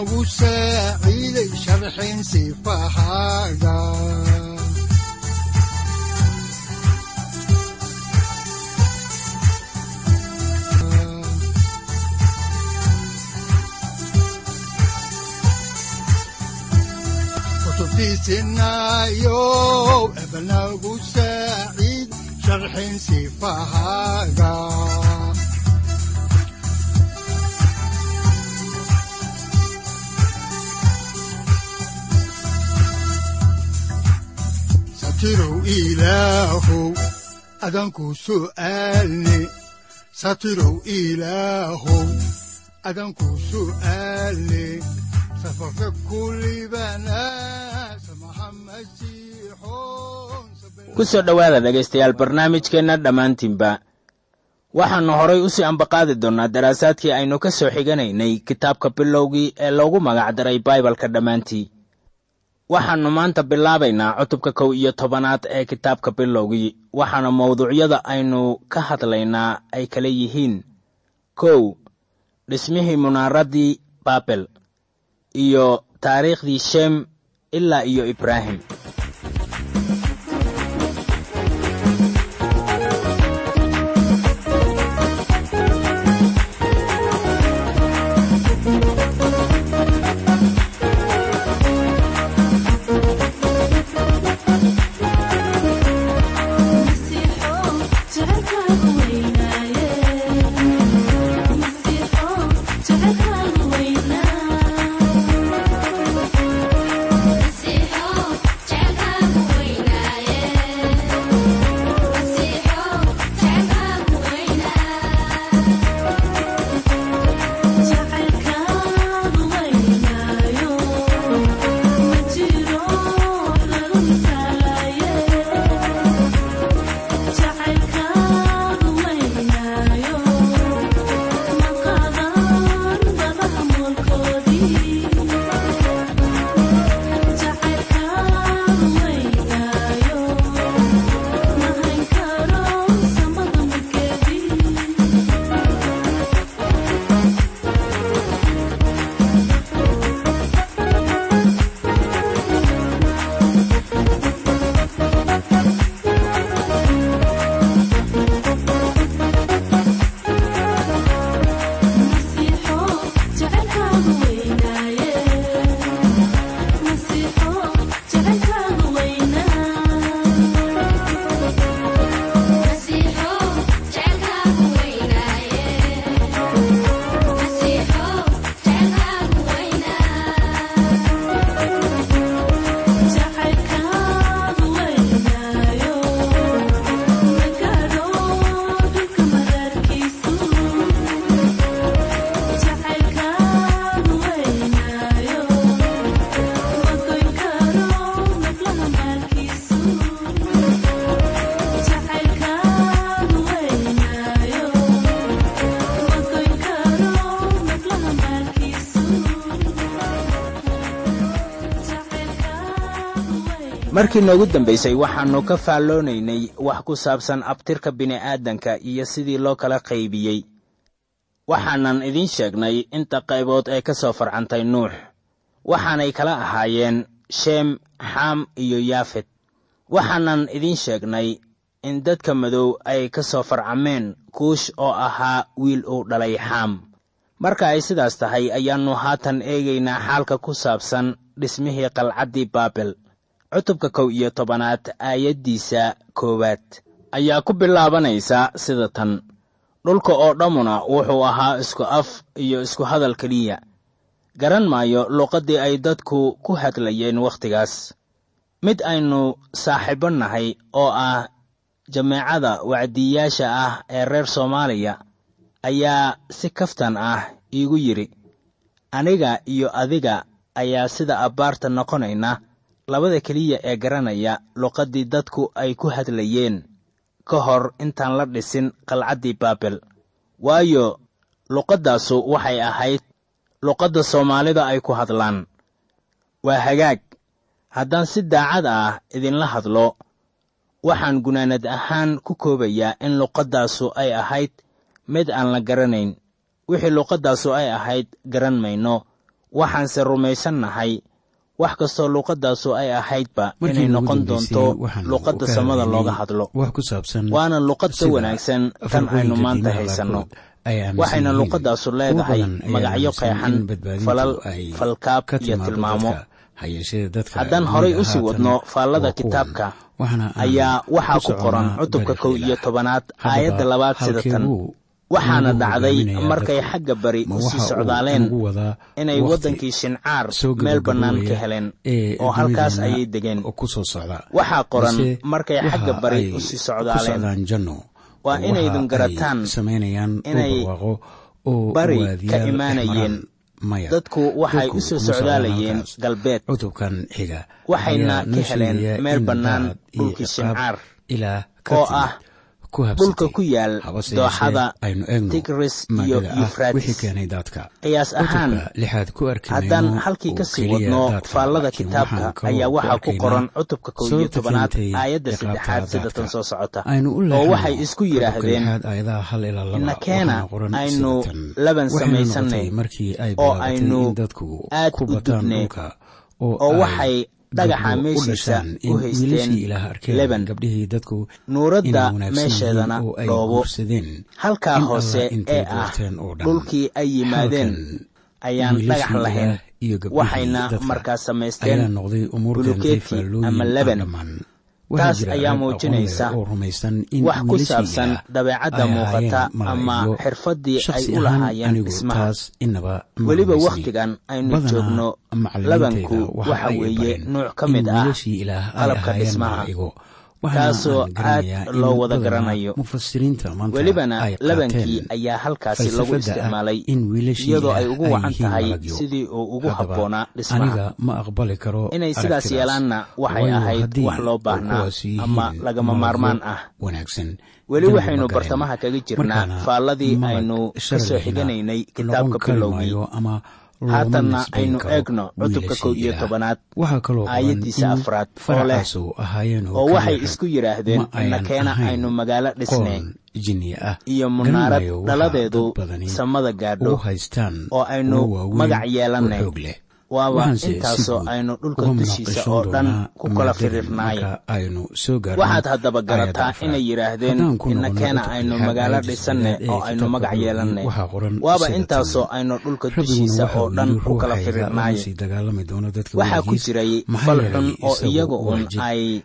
udanogu saaciiday sharxin sifahaaga kutubtiisinayo ebanagu saaciid sharxin sifahaaga satirow ilaahow adanku su'aalne satirow ilaahow adanku su'aalne safarka kulibana ku soo dhowaada dhegaystayaal barnaamijkeenna dhammaantiinba. Waxaannu horay u sii ambaqaadi doonnaa daraasaadkii aynu ka soo xiganaynay kitaabka bilowgii ee loogu magacdaray baibalka dhammaantii waxaannu maanta bilaabaynaa cutubka kow iyo tobanaad ee kitaabka bilowgii. Waxaana mawduucyada aynu ka hadlaynaa ay kala yihiin kow dhismihii munaaraddii baabel iyo taariikhdii shem ilaa iyo ibraahim Thank you. Markii noogu dambaysay waxaannu ka faalloonaynay wax ku saabsan abtirka bini'aadanka iyo sidii loo kala qaybiyey. Waxaanan idiin sheegnay inta qaybood ee ka soo farcantay nuux. Waxaanay kala ahaayeen sheem xaam iyo yaafet. Waxaanan idiin sheegnay in dadka madow ay ka soo farcameen kuush oo ahaa wiil uu dhalay xaam marka ay sidaas tahay ayaannu haatan eegaynaa xaalka ku saabsan dhismihii qalcaddii baabel cutubka kow iyo tobanaad aayaddiisa koowaad. Ayaa ku bilaabanaysa sida tan. Dhulka oo dhammuna wuxuu ahaa isku af iyo isku hadal keliya. Garan maayo luuqaddii ay dadku ku hadlayeen wakhtigaas. Mid aynu saaxiibbo nahay oo ah jameecada wacdiyayaasha ah ee reer soomaaliya ayaa si kaftan ah iigu yidhi aniga iyo adiga ayaa sida abbaarta noqonayna labada keliya ee garanaya luqaddii dadku ay ku hadlayeen ka hor intaan la dhisin qalcaddii baabel. Waayo luqaddaasu waxay ahayd luqadda soomaalida ay ku hadlaan. Waa hagaag. Haddaan si daacad ah idinla hadlo waxaan gunaanad ahaan ku koobayaa in luqaddaasu ay ahayd mid aan la garanayn. Wixii luqaddaasu ay ahayd garan mayno waxaanse rumaysannahay wax kastoo luuqaddaasu ay ahaydba inay noqon doonto luuqadda samada looga hadlo. waana luuqad ka wanaagsan tan aynu maanta haysanno. waxayna luuqaddaasu leedahay magacyo qeexan falal falkaab iyo tilmaamo. haddaan horay u sii wadno faallada kitaabka ayaa waxaa ku qoran cutubka kow iyo tobanaad aayadda labaad sida tan waxaana dhacday markay xagga bari u sii socdaaleen inay waddankii shincaar meel bannaan ka heleen oo halkaas ayay degeen. waxaa qoran markay xagga bari u sii socdaaleen waa inaydun garataan inay bari ka imaanayeen. dadku waxay u soo socdaalayeen galbeed. Waxayna ka heleen meel bannaan dhulkii shincaar oo ah dhulka ku yaal dooxada tigris iyo yufratis qiyaas ahaan haddaan halkii ka sii wadno faallada kitaabka ayaa waxaa ku qoran cutubka kow iyo tobanaad aayadda saddexaad sida tan soo socota oo waxay isku yidhaahdeen inakeena aynu laban samaysannay oo aynu aad u dubne oo waxay dhagaxa meeshiisa u haysteen nuuradda meesheedana dhoobo. halkaa hoose ee ah dhulkii ay yimaadeen ayaan dhagax lahayn. waxayna markaa samaysteen bulukeeti ama leban taas ayaa muujinaysa wax ku saabsan dabeecadda muuqata ama xirfaddii ay u lahaayeen dhismaha. weliba wakhtigan aynu joogno labanku waxa weeye nuuc ka mid ah qalabka dhismaha kaasoo aad loo wada garanayo. welibana labankii ayaa halkaasi lagu isticmaalay iyadoo ay ugu wacan tahay sidii uu ugu habboonaa dhismaha. inay sidaas yeelaanna waxay ahayd wax loo baahnaa ama lagama maarmaan ah. weli waxaynu bartamaha kaga jirnaa faalladii aynu ka soo xiganaynay kitaabka bilowgii haatanna aynu eegno cutubka kow iyo tobanaad. Aayaddiisa afraad oo leh oo waxay isku yidhaahdeen inakeena aynu magaalo dhisneen iyo munaarad dhaladeedu samada gaadho oo aynu magac yeelannay waaba intaasoo aynu dhulka dushiisa oo dhan ku kala firirnaaye waxaad haddaba garataa inay yidhaahdeen inakeena aynu magaalo dhisanne oo aynu magac yeelanne waaba intaasoo aynu dhulka dushiisa oo dhan ku kala firirnaaye waxaa ku jiray fal xun oo iyagu un ay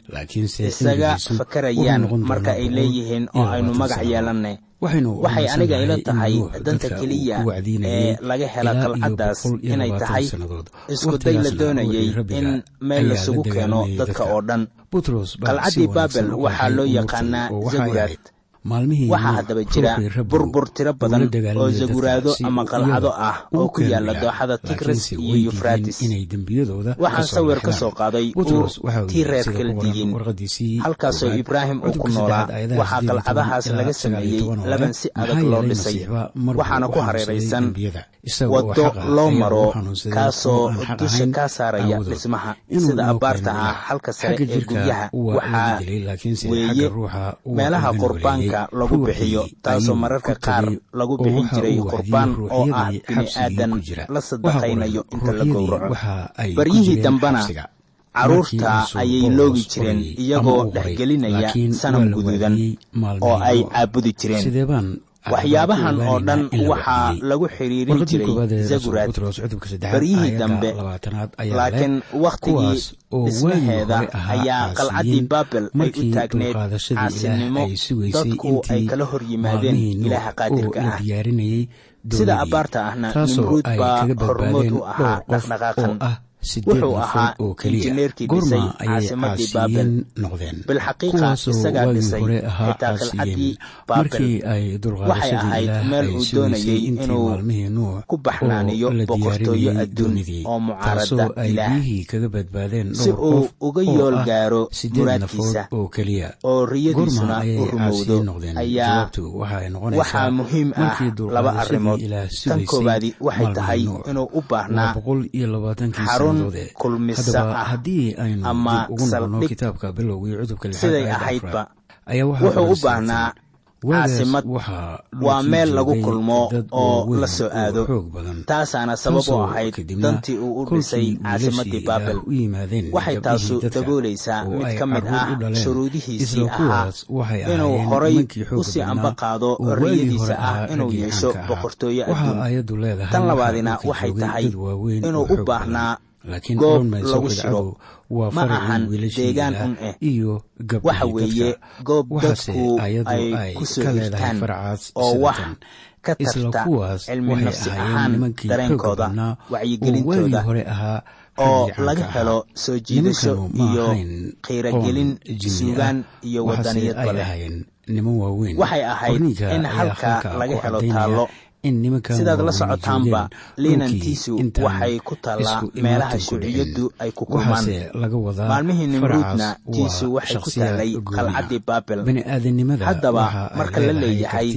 isaga fakarayaan marka ay leeyihiin oo aynu magac yeelanne waxay aniga ila tahay danta keliya ee laga hela qalcaddaas inay tahay iskuday la doonayay in meel lasugu keeno dadka oo dhan. Qalcaddii baabel waxaa loo yaqaanaa zaguraad waxaa haddaba jira burbur tiro badan oo zaguraado ama qalcado ah oo ku yaalla dooxada tigris iyo yufratis waxaan sawir ka soo qaaday uur tii reer kaldiyin halkaasoo ibraahim uu ku noolaa waxaa qalcadahaas laga sameeyey laban si adag loo dhisay. waxaana ku hareeraysan waddo loo maro kaasoo dusha kaa saaraya dhismaha sida abbaarta ah halka sare ee guryaha waxaa weeye meelaha qurbaanka lagu bixiyo taasoo mararka qaar lagu bixin jiray qurbaan oo ah bini aadan la sadaqaynayo inta la gowraco. baryihii dambena carruurta ayay loogi jireen iyagoo dhexgelinaya sanam guduudan oo ay caabudi jireen waxyaabahan oo dhan waxaa lagu xiriirin jiray zaguraad baryihii dambe. laakiin wakhtigii dhismaheeda ayaa qalcaddii baabel ay u taagneed caasinimo dadku ay kala hor yimaadeen ilaaha qaadirka ah. sida abbaarta ahna nimruud baa hormood u ahaa dhaqdhaqaaqan wuxuu ahaa injineerkii dhisay caasimadii baabel. bilxaqiiqa isagaa dhisay xitaa qalcaddii baabel. Waxay ahayd meel uu doonayey inuu ku baxnaaniyo boqortooyo adduun oo mucaaradda ilaah. si uu uga yool gaaro muraadkiisa oo riyadiisuna u rumowdo ayaa waxaa muhiim ah laba arrimood. Tan koowaadi waxay tahay inuu u baahnaa xarun kulmisa ah ama saldhig siday ahaydba wuxuu u baahnaa caasimad waa meel lagu kulmo oo la soo aado. taasaana sabab u ahayd dantii uu u dhisay caasimaddii baabel. waxay taasu daboolaysaa mid ka mid ah shuruudihiisii ahaa inuu horay u sii amba qaado riyadiisa ah inuu yeesho boqortooyo adduun. tan labaadina waxay tahay inuu u baahnaa goob lagu shiro. ma ahan deegaan un eh waxa weeye goob dadku ay ku soo hirtaan oo wax ka tarta cilmi nafsi ahaan dareenkooda wacyigelintooda oo laga helo soo jiidasho iyo qiiragelin suugaan iyo wadaniyadba leh waxay ahayd in halka laga helo taallo sidaad la socotaanba liinantiisu waxay ku taallaa meelaha shuuciyaddu ay ku kulmaan. maalmihii nimruudna tiisu waxay ku taallay qalcaddii baabel. haddaba marka la leeyahay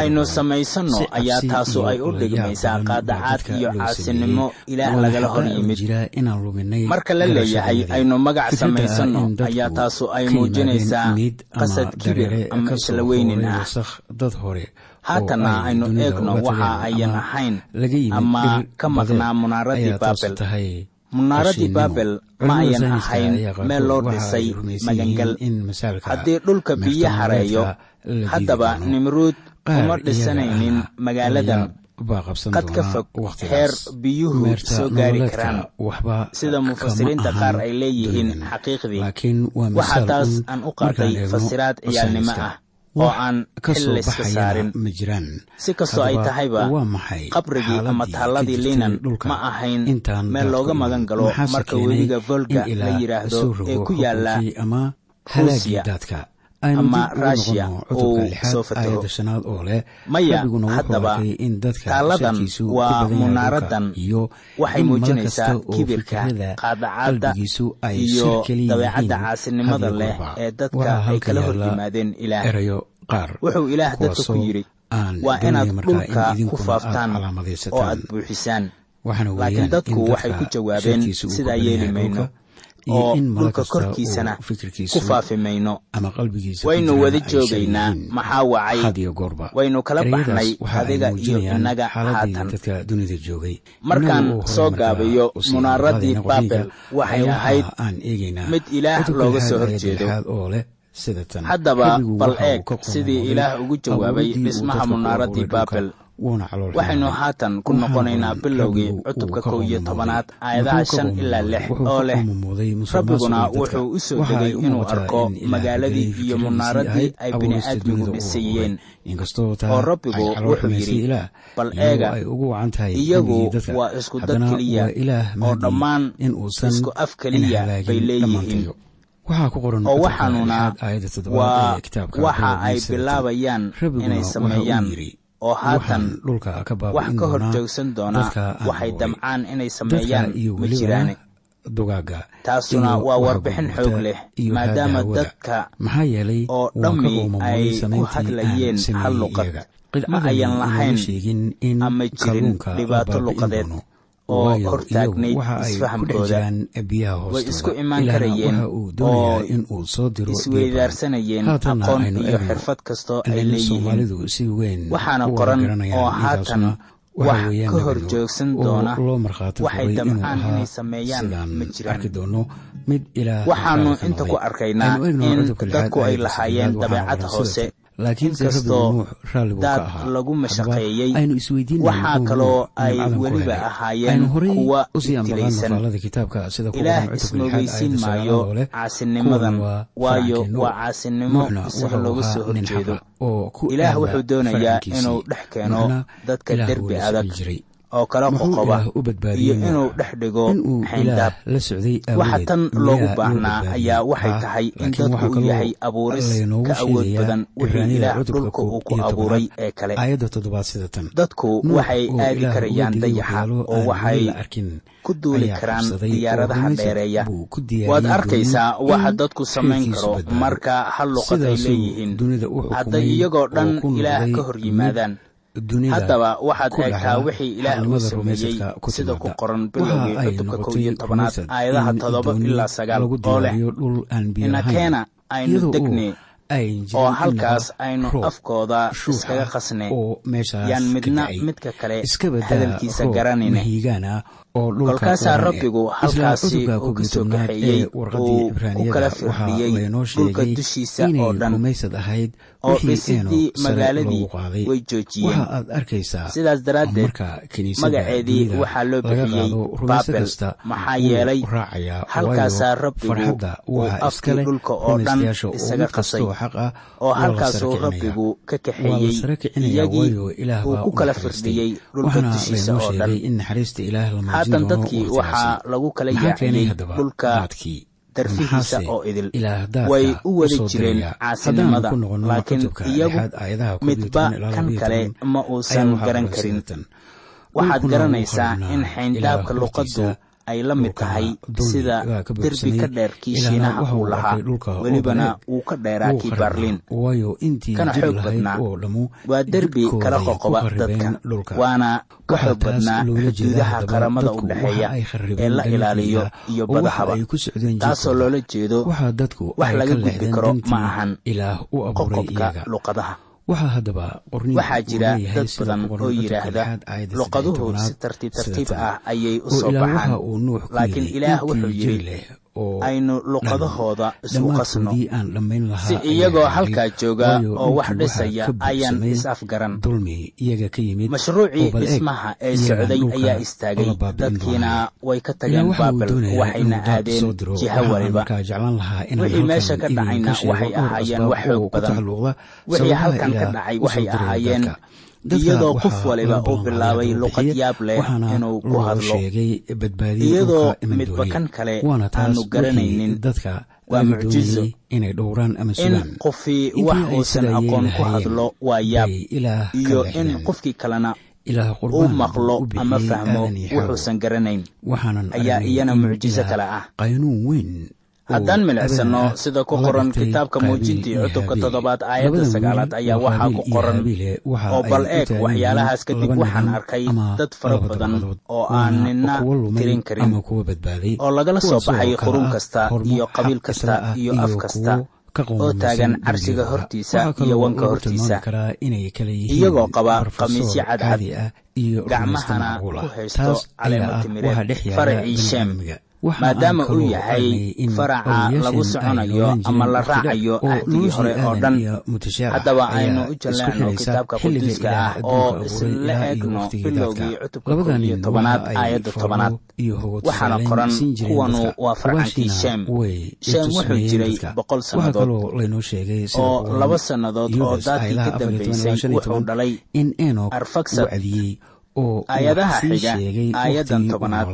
aynu samaysanno ayaa taasu ay u dhigmaysaa qaadacaad iyo caasinimo ilaah lagala hor yimid. marka la leeyahay aynu magac samaysanno ayaa taasu ay muujinaysaa qasad kibir ama isla weynin ah haatanna aynu eegno waxa ayan ahayn ama ka maqnaa munaaradii baabel. munaaradii baabel ma ayan ahayn meel loo dhisay magangal. haddii dhulka biyo hareeyo haddaba nimruud uma dhisanaynin magaaladan. qad ka fog heer biyuhu soo gaari karaan. sida mufasiriinta qaar ay leeyihiin xaqiiqdii. Waxaa taas aan u qaatay fasiraad ciyaalnimo ah oo aan xil layska saarin. si kastoo ay tahayba qabrigii ama taalladii liinan ma ahayn meel looga magan galo marka webiga volga la yidhaahdo ee ku yaalla ruusiya ama rusiya uu soo fatero maya haddaba taalladan waa munaaradan. waxay muujinaysaa kibirka qaadacadda iyo dabeecadda caasinimada leh ee dadka ay kala hor yimaadeen ilaah. wuxuu ilaah dadka ku yidhi waa inaad dhulka ku faaftaan oo aad buuxisaan laakiin dadku waxay ku jawaabeen sidaa yeeli mayno oo dhulka korkiisana ku faafi mayno waynu wada joogaynaa maxaa wacay? waynu kala baxnay adiga iyo innaga haatan. markaan soo gaabayo munaaradii baabel waxay ahayd mid ilaah looga soo horjeedo. haddaba bal eeg sidii ilaah ugu jawaabay dhismaha munaaradii baabel waxaynu haatan ku noqonaynaa bilowgii cutubka kow iyo tobanaad aayadaha shan ilaa lix oo leh rabbiguna wuxuu u soo degay inuu arko magaaladii iyo munaaradii ay bini'aadmigu dhisayeen oo rabbigu wuxuu yidhi bal eega iyagu waa isku dad keliya oo dhammaan isku af keliya bay leeyihiin. oo waxaanuna waa waxa ay bilaabayaan inay sameeyaan oo haatan wax ka hor joogsan doona waxay damcaan inay sameeyaan ma jiraane taasuna waa warbixin xoog leh maadaama dadka oo dhammi ay ku hadlayeen hal luqad ma ayan lahayn ama jirin dhibaato luqadeed oo hortaagnayd isfahamkooda way isku imaan karayeen oo isweydaarsanayeen aqoon iyo xirfad kastoo ay leeyihiin. Waxaana qoran oo haatan wax ka hor joogsan doona waxay damcaan inay sameeyaan ma jiraan. waxaannu inta ku arkaynaa in dadku ay lahaayeen dabeecad hoose laakiinkastoo dad lagu mashaqeeyey waxaa kaloo ay weliba ahaayeen kuwa isdilayanilaah ismogeysiin maayo caasinimadan waayo waa caasinimo isaga looga soo horjeedo. ilaah wuxuu doonayaa inuu dhex keeno dadka derbi adag oo kale qoqobaiyo inuu dhex dhigo xayndaab. waxa tan loogu baahnaa ayaa waxay tahay in dadku uu yahay abuuris ka awood badan wixii ilaah dhulka uu ku abuuray ee kale. dadku waxay aadi karayaan dayaxa oo waxay ku duuli karaan diyaaradaha dheereeya. waad arkaysaa waxa dadku samayn karo marka hal luqad ay leeyihiin. hadday iyagoo dhan ilaah ka hor yimaadaan haddaba waxaad eegtaa wixii ilaah uu sameeyey sida ku qoran bilowgii cutubka kow iyo tobanaad aayadaha toddoba ilaa sagaal oo leh. inakeena aynu degne oo halkaas aynu afkooda iskaga qasne yaan midna midka kale hadalkiisa garanayna kolkaasaa rabbigu halkaasi uu ka soo kaxeeyey uu ku kala firdhiyey dhulka dushiisa oo dhan. oo dhisidii magaaladii way joojiyeen. Sidaas daraaddeed magaceedii waxaa loo bixiyey baabel. maxaa yeelay halkaasaa rabbigu uu afkii dhulka oo dhan isaga qasay oo halkaasuu rabbigu ka kaxeeyey iyagii uu ku kala firdhiyey dhulka dushiisa oo dhan haatan dadkii waxaa lagu kala yaaciyey dhulka darfihiisa oo idil way u wada jireen caasinimada laakiin iyagu midba kan kale ma uusan garan karin. waxaad garanaysaa in xayndaabka luqaddu ay la mid tahay sida derbi ka dheer kii shiinaha uu lahaa. welibana uu ka dheeraa kii baarliin kana xoog badnaa. waa derbi kala qoqoba dadka. waana ka xoog badnaa xuduudaha qaramada u dhexeeya ee la ilaaliyo iyo badahaba taasoo loola jeedo wax laga gudbi karo ma ahan qoqobka luqadaha waxaa haddaba waxaa jira dad badan oo yidhaahda luqaduhu si tartiib tartiib ah ayay u soo baxaan. laakiin ilaah wuxuu yidhi aynu luqadahooda isku qasno. si iyagoo halkaa jooga oo wax dhisaya ayaan is-afgaran. mashruucii dhismaha ee socday ayaa istaagay. dadkiina way ka tageen baabel waxayna aadeen jiha waliba meesha ka dhacayna waxay ahaayeen wax xoog badan. wixii halkan ka dhacay waxay ahaayeen iyadoo qof waliba uu bilaabay luqad yaab leh inuu ku hadlo iyadoo midba kan kale aanu garanaynin waa mucjizo in qofii wax uusan aqoon ku hadlo waa yaab iyo in qofkii kalena u maqlo ama fahmo wuxuusan garanayn. Ayaa iyana mucjiso kale ah haddaan milicsanno sida ku qoran kitaabka muujintii cutubka toddobaad aayadda sagaalaad ayaa waxaa ku qoran oo bal eeg waxyaalahaas kadib waxaan arkay dad fara badan oo aan nina tirin karin oo lagala soo baxay qurun kasta iyo qabiil kasta iyo af kasta oo taagan cabsiga hortiisa iyo wanka hortiisa. iyagoo qaba qamiisyo cadcad gacmahana ku haysto caleemo timire faracii maadaama uu yahay faraca lagu soconayo ama la raacayo ahdigii hore oo dhan. haddaba aynu u jalleenno kitaabka quduuska ah oo isla eegno bilowgii cutubka iyo tobanaad aayadda tobanaad. waxaana qoran kuwanu waa farcankii sheem sheem wuxuu jiray boqol sannadood oo laba sannadood oo daadkii ka dambaysay wuxuu dhalay arfaksad aayadaha xiga aayaddan tobanaad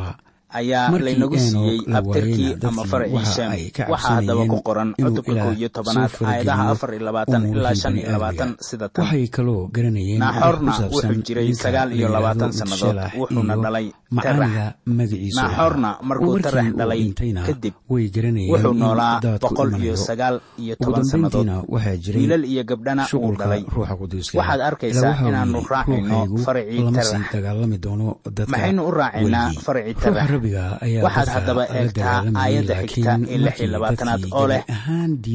ayaa laynagu siiyey abtirkii ama faraciisam waxaa haddaba ku qoran cutubka kow iyo tobanaad aayadaha afar iyo labaatan ilaa shan iyo labaatan sida tan. Naaxorna wuxuu jiray sagaal iyo labaatan sannadood wuxuuna dhalay macaaniga magaciisaxorna markuu tarax noolaa boqol iyo sagaal iyo toban sannadood. wiilal iyo gabdhana uu dhalay. Waxaad arkaysaa inaannu raacayno faracii tarax. maxaynu u raacaynaa faracii tarax. waxaad haddaba eegtaa aayadda xigta ee lix iyo labaatanaad oo leh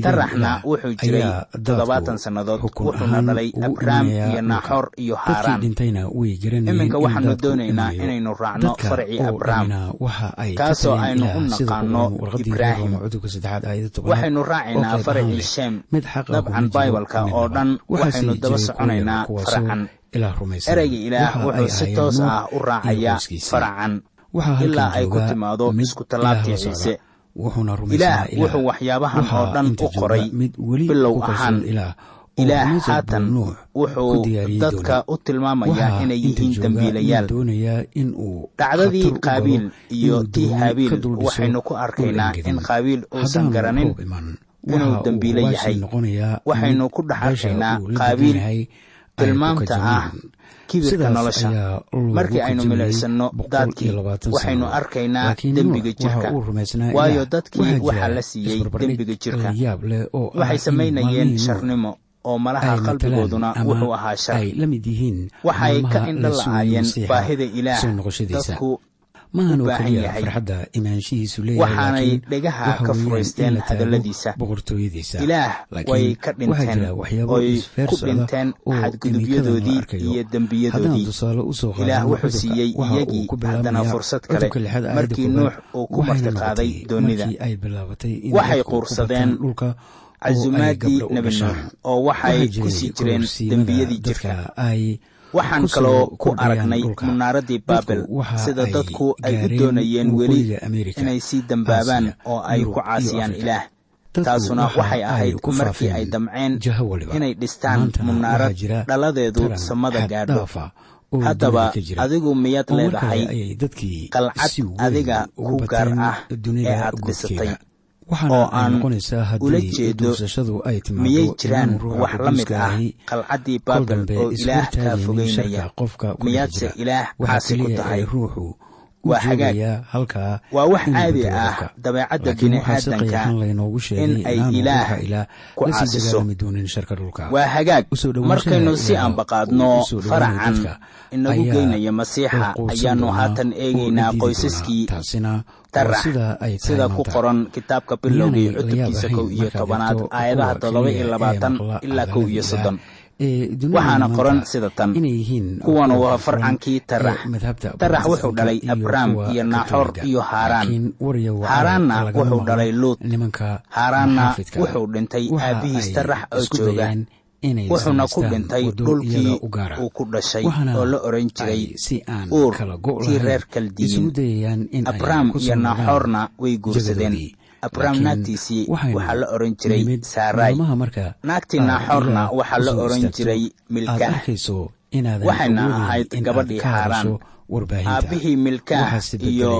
taraxna wuxuu jiray toddobaatan sannadood. wuxuuna dhalay abraam iyo naaxoor iyo haaraan. iminka waxaannu doonaynaa inaynu raacno farcii abraham. kaasoo aynu u naqaano ibraahim. Waxaynu raacaynaa farcii shem dabcan baibalka oo dhan waxaynu daba soconaynaa faracan ereyga ilaah wuxuu si toos ah u raacayaa faracan ilaa ay ku timaado isku tallaabtii ciise. ilaah wuxuu waxyaabahan oo dhan u qoray bilow ahaan ilaah haatan wuxuu dadka u tilmaamayaa inay yihiin dembiilayaal dhacdadii qaabiil iyo tii haabiil waxaynu ku arkaynaa in qaabiil uusan garanin inuu dembiile yahay. waxaynu ku dhex arkaynaa qaabiil tilmaamta ah kibirka nolosha. markii aynu milicsanno daadkii waxaynu arkaynaa dembiga jirka. waayo dadkii waxaa la siiyey dembiga jirka. waxay samaynayeen sharnimo oo malaha qalbigooduna wuxuu ahaa shar waxay ka indha la'aayeen baahida ilaah. dadku u baahan yahay waxaanay dhegaha ka furaysteen hadalladiisa. ilaah way ka dhinteen oy ku dhinteen xadgudubyadoodii iyo dembiyadoodii. Ilaah wuxuu siiyey iyagii haddana fursad kale. Markii nuux uu ku martiqaaday doonnida waxay quursadeen casumaadii nebi nuux oo waxay ku sii jireen dembiyadii jirka. waxaan kaloo ku aragnay munaaradii baabel sida dadku ay u doonayeen weli inay sii dembaabaan oo ay ku caasiyaan ilaah. Taasuna waxay ahayd markii ay damceen inay dhistaan munaarad dhaladeedu samada gaadho. haddaba adigu miyaad leedahay qalcad adiga ku gaar ah ee aad dhisatay oo aan ula jeedo miyay jiraan wax la mid ah qalcaddii baabel oo ilaah kaa fogeynaya. miyaadse ilaah caasi ku tahay waa hagaag waa wax caadi ah dabeecadda bini'aadanka in ay ilaah ku caasiso waa hagaag markaynu si aanbaqaadno faracan inagu geynaya masiixa ayaannu haatan eegaynaa qoysaskii sida ku qoran kitaabka bilowgii cutubkiisa kow iyo tobanaad aayadaha toddoba iyo labaatan ilaa kow iyo soddon. waxaana qoran sida tan. kuwan waa farcankii tarax. tarax wuxuu dhalay abrahm iyo naaxor iyo haaraan. Haaraanna wuxuu dhalay luut. haaraanna wuxuu dhintay aabbihiis tarax oo jooga wuxuuna ku dhintay dhulkii uu ku dhashay oo la oran jiray uur tii reer kaldiyin abrahm iyo naaxoorna way guursadeen. abrahm naagtiisii waxaa la oran jiray saaray naagtii naaxoorna waxaa la oran jiray milkaah waxayna ahayd gabadhii haaraan aabbihii milkaah iyo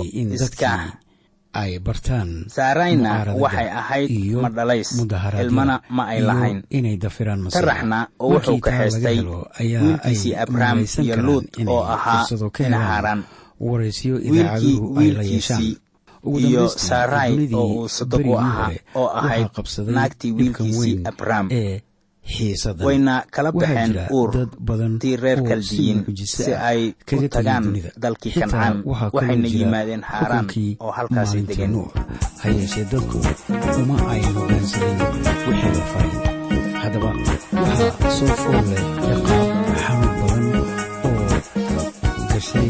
iskaah saarayna waxay ahayd madhalays ilmana ma ay lahayn. taraxna oo wuxuu kaxaystay wiilkiisii abrahm iyo luut oo ahaa ina haaraan. wiilkii wiilkiisii iyo saaray oo uu sadaq u ahaa oo ahayd naagtii wiilkiisii abrahm wayna kala baxeen uur tii reer kaldiyin si ay u tagaan dalkii kancaan waxayna yimaadeen haaraan oo halkaasi degeen. Hayeeshee dadku uma aynu gaansanin wixii la faray haddaba waxaa soo fool leh ciqaab xanuun badan oo gashay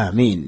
aamiin